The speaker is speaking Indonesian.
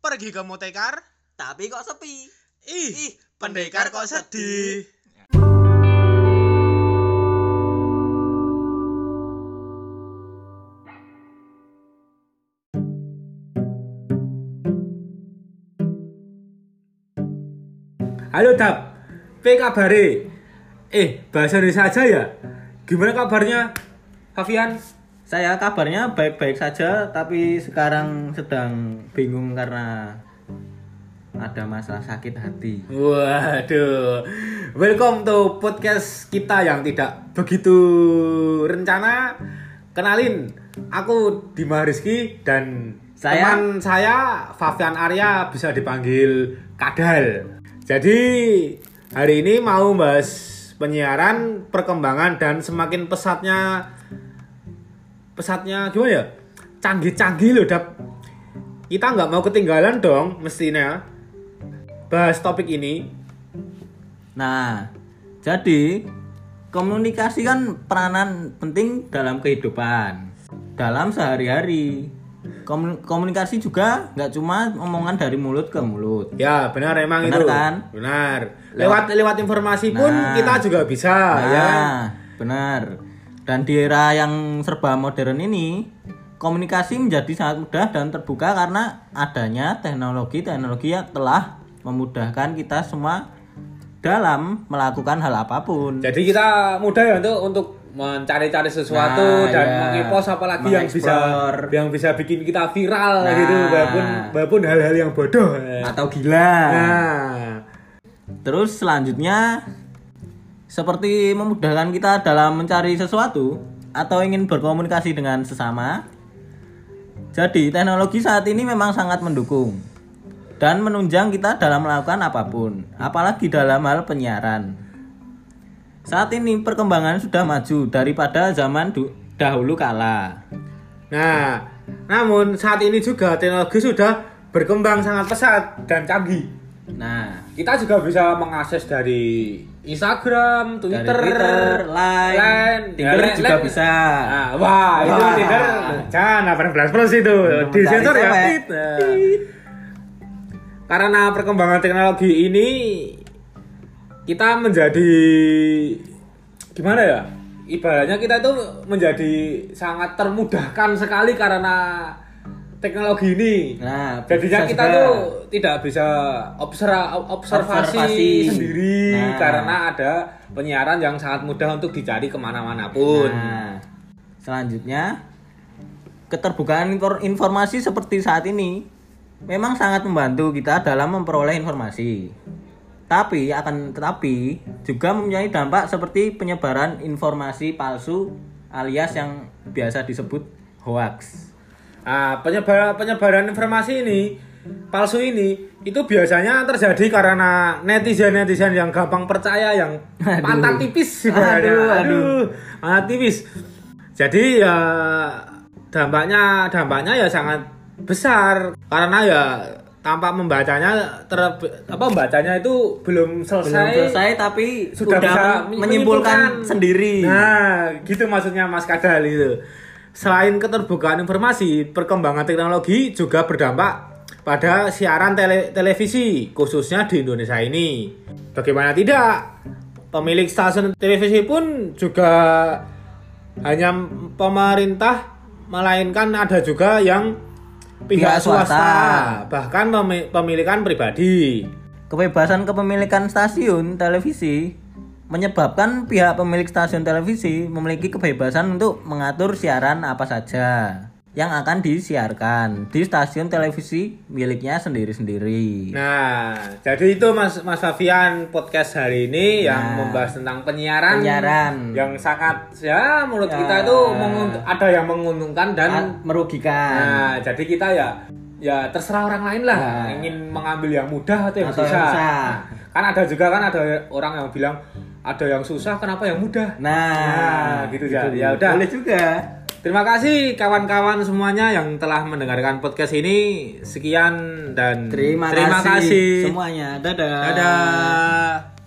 Pergi ke Motekar? Tapi kok sepi? Ih, Ih, pendekar kok sedih. Halo Dap, P kabare? Eh, bahasa Indonesia aja ya? Gimana kabarnya, Fabian? Saya kabarnya baik-baik saja, tapi sekarang sedang bingung karena ada masalah sakit hati. Waduh, welcome to podcast kita yang tidak begitu rencana. Kenalin, aku Dima Rizky dan Saya? teman saya Fabian Arya bisa dipanggil Kadal. Jadi hari ini mau bahas penyiaran, perkembangan dan semakin pesatnya pesatnya gimana ya? Canggih-canggih loh, Dap. Kita nggak mau ketinggalan dong mestinya bahas topik ini. Nah, jadi komunikasi kan peranan penting dalam kehidupan, dalam sehari-hari. Komu- Komunikasi juga nggak cuma omongan dari mulut ke mulut. Ya benar emang Benar itu. kan? Benar. Lewat lewat informasi pun Nah. kita juga bisa Nah, ya. benar. Dan di era yang serba modern ini, komunikasi menjadi sangat mudah dan terbuka karena adanya teknologi-teknologi yang telah memudahkan kita semua dalam melakukan hal apa pun. Jadi kita mudah ya untuk untuk mencari-cari sesuatu Nah, dan ya. mengepos apalagi yang bisa yang bisa bikin kita viral Nah. gitu walaupun walaupun hal-hal yang bodoh. Atau gila. Nah, Terus selanjutnya seperti memudahkan kita dalam mencari sesuatu atau ingin berkomunikasi dengan sesama. Jadi teknologi saat ini memang sangat mendukung dan menunjang kita dalam melakukan apa pun, apalagi dalam hal penyiaran. Saat ini perkembangan sudah maju daripada zaman dahulu kala. nah, namun saat ini juga teknologi sudah berkembang sangat pesat dan canggih. Nah, Kita juga bisa mengakses dari Instagram, Twitter, dari Twitter, Line, Line, Tinder ya, juga Line. bisa. Nah, wah, itu Wah. Tinder. Jangan 18 plus itu. Di sensor mencari ya. Tit. Karena perkembangan teknologi ini kita menjadi gimana ya? Ibaratnya kita itu menjadi sangat termudahkan sekali karena teknologi ini. Nah, Jadinya kita juga. tuh tidak bisa observa- observasi, Observasi. sendiri Nah. karena ada penyiaran yang sangat mudah untuk dicari ke mana-mana pun. Nah, selanjutnya keterbukaan infor- informasi seperti saat ini memang sangat membantu kita dalam memperoleh informasi. Tapi akan tetapi juga mempunyai dampak seperti penyebaran informasi palsu alias yang biasa disebut hoax. Nah, penyebar- penyebaran informasi ini palsu ini itu biasanya terjadi karena netizen-netizen yang gampang percaya yang Aduh. pantat tipis ibaratnya. Aduh, aduh. aduh, tipis. Jadi ya dampaknya dampaknya ya sangat besar karena ya tanpa membacanya ter apa membacanya itu belum selesai, Belum selesai tapi sudah sudah bisa men- menyimpulkan sendiri. Nah, gitu maksudnya Mas Kadal itu. Selain keterbukaan informasi, perkembangan teknologi juga berdampak pada siaran tele- televisi, khususnya di Indonesia ini. Bagaimana tidak? Pemilik stasiun televisi pun juga hanya pemerintah, melainkan ada juga yang pihak Pihak swasta, swasta. bahkan pemi- pemilikan pribadi. Kebebasan kepemilikan stasiun televisi menyebabkan pihak pemilik stasiun televisi memiliki kebebasan untuk mengatur siaran apa saja yang akan disiarkan di stasiun televisi miliknya sendiri-sendiri. Nah, jadi itu Mas Mas Fabian podcast hari ini yang Nah. membahas tentang penyiaran, Penyiaran. yang sangat ya menurut Ya. kita itu ada yang menguntungkan dan merugikan. nah, jadi kita ya ya terserah orang lain lah Nah. ingin mengambil yang mudah atau yang Atau yang susah. Nah, kan ada juga kan ada orang yang bilang ada yang susah kenapa yang mudah? Nah, Nah, gitu ya. Ya udah. Boleh juga. Terima kasih kawan-kawan semuanya yang telah mendengarkan podcast ini. Sekian dan Terima, terima kasih kasih. semuanya. Dadah. Dadah.